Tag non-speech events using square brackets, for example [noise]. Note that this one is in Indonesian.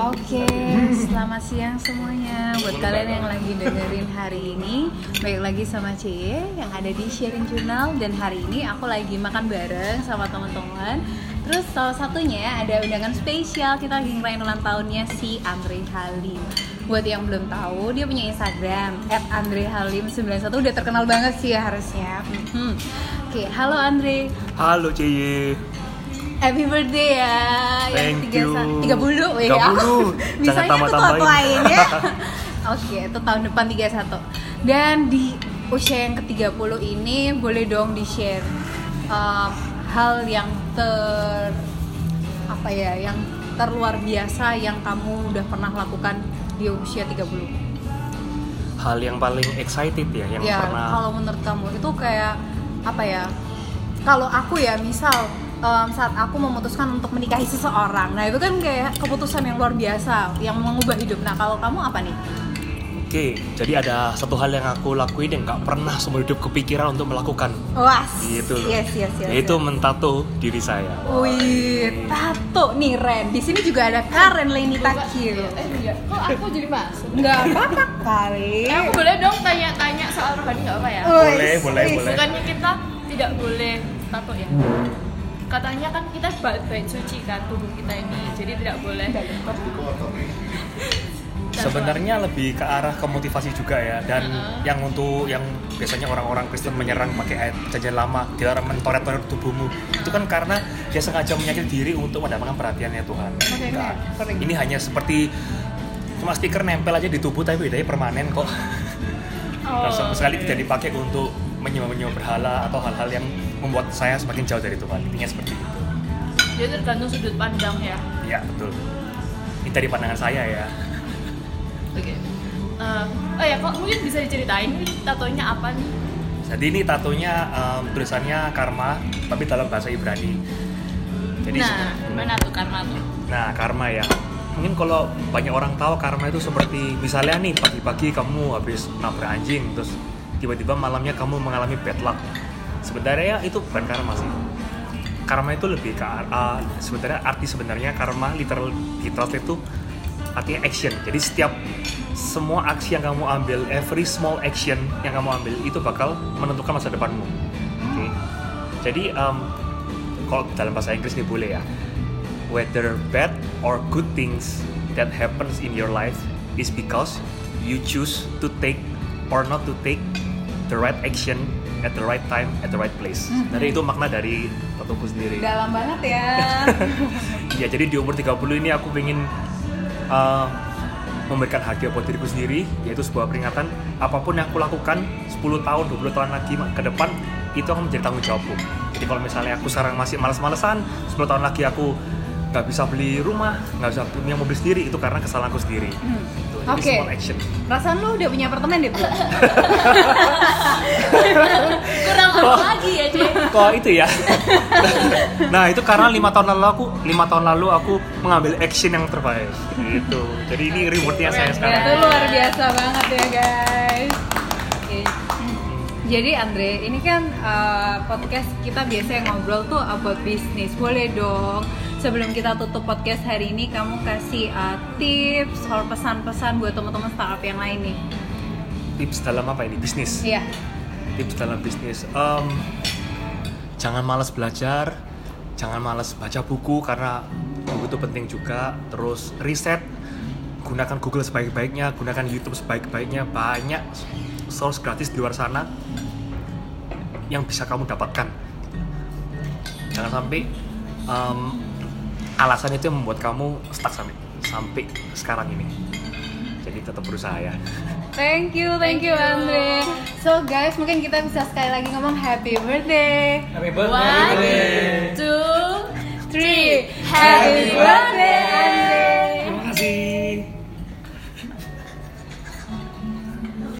Oke, selamat siang semuanya buat kalian yang lagi dengerin hari ini. Baik lagi sama Cie yang ada di Sharing Journal dan hari ini aku lagi makan bareng sama teman-teman. Terus salah satunya ada undangan spesial kita lagi ngerayain ulang tahunnya si Andre Halim. Buat yang belum tahu, dia punya Instagram @andrehalim91 udah terkenal banget sih ya harusnya. Mhm. Oke, halo Andre. Halo Ciye. Happy birthday ya Thank tiga you. sa- 30 weh 30. aku Jangan Bisanya tuh tambah-tambahin. lain ya Oke, itu tahun depan 31 Dan di usia yang ke-30 ini boleh dong di-share um, hal yang ter apa ya, yang terluar biasa yang kamu udah pernah lakukan di usia 30 Hal yang paling excited ya yang ya pernah kalau menurut kamu itu kayak apa ya kalau aku ya misal em, saat aku memutuskan untuk menikahi seseorang nah itu kan kayak keputusan yang luar biasa yang mengubah hidup nah kalau kamu apa nih Oke, jadi ada satu hal yang aku lakuin yang nggak pernah seumur hidup kepikiran untuk melakukan was Gitu loh. yes yes yes Yaitu yes. mentato diri saya Wih, tato nih Ren. Di sini juga ada Karen Leni Takil. Eh iya, kok aku jadi masuk? Enggak apa-apa kali. Eh, aku boleh dong tanya-tanya soal rohani nggak apa ya? Boleh, boleh, boleh. Bukannya kita tidak boleh tato ya? Katanya kan kita bait suci kan tubuh kita ini, jadi tidak boleh. [laughs] Sebenarnya lebih ke arah ke motivasi juga ya dan Heeh. yang untuk yang biasanya orang-orang Kristen menyerang pakai ayat perjanjian lama dilarang mentoret-toret tubuhmu itu kan karena dia sengaja menyakiti diri untuk mendapatkan perhatiannya Tuhan. Oke. Sering. Ini hanya seperti cuma stiker nempel aja di tubuh tapi bedanya permanen kok. Oh, [laughs] sama sekali oke. tidak dipakai untuk menyembah-menyembah berhala atau hal-hal yang membuat saya semakin jauh dari Tuhan. Intinya seperti itu. Jadi tergantung sudut pandang ya. Ya betul. Ini dari pandangan saya ya. Oke. Eh, oh ya, kok mungkin bisa diceritain nih tatonya apa nih? Jadi ini tatonya em, tulisannya karma tapi dalam bahasa Ibrani. Jadi nah, gimana tuh karena tuh? Nah, karma ya. Mungkin kalau banyak orang tahu karma itu seperti misalnya nih pagi-pagi kamu habis nabrak anjing terus tiba-tiba malamnya kamu mengalami bad luck. Sebenarnya itu bukan karma sih. Karma itu lebih ke arah sebenarnya arti sebenarnya karma literal literal itu artinya action. Jadi setiap semua aksi yang kamu ambil, every small action yang kamu ambil itu bakal menentukan masa depanmu. Oke. Jadi em, kalau dalam bahasa Inggris nih boleh ya whether bad or good things that happens in your life is because you choose to take or not to take the right action at the right time at the right place. Dari itu makna dari tatoku sendiri. Dalam banget ya. [laughs] Ya jadi di umur 30 ini aku pengen uh, memberikan hadiah buat diriku sendiri yaitu sebuah peringatan apa pun yang aku lakukan 10 tahun 20 tahun lagi ke depan itu akan menjadi tanggung jawabku jadi kalau misalnya aku sekarang masih males-malesan 10 tahun lagi aku nggak bisa beli rumah nggak bisa punya mobil sendiri itu karena kesalahanku sendiri Hmm. Gitu. Oke. small action Perasaan lu udah punya apartemen deh, belum? [laughs] Kurang apa lagi ya, Cek? kok itu ya [laughs] nah itu karena lima tahun lalu aku lima tahun lalu aku mengambil action yang terbaik gitu jadi ini rewardnya saya Ya, sekarang itu luar biasa banget ya guys. Oke. Jadi Andre, ini kan uh, podcast kita biasanya ngobrol tuh about bisnis. Boleh dong sebelum kita tutup podcast hari ini kamu kasih uh, tips or pesan-pesan buat teman-teman startup yang lain nih. tips dalam apa ini? Bisnis? Iya. tips dalam bisnis. Em, jangan malas belajar jangan malas baca buku karena buku itu penting juga. Terus riset gunakan Google sebaik-baiknya gunakan YouTube sebaik-baiknya. Banyak source gratis di luar sana yang bisa kamu dapatkan. Jangan sampai em, alasan itu yang membuat kamu stuck sampai sampai sekarang ini. Jadi tetap berusaha ya. Thank you thank, you, you. Andre. So guys mungkin kita bisa sekali lagi ngomong happy birthday. Happy birthday one two three. Happy birthday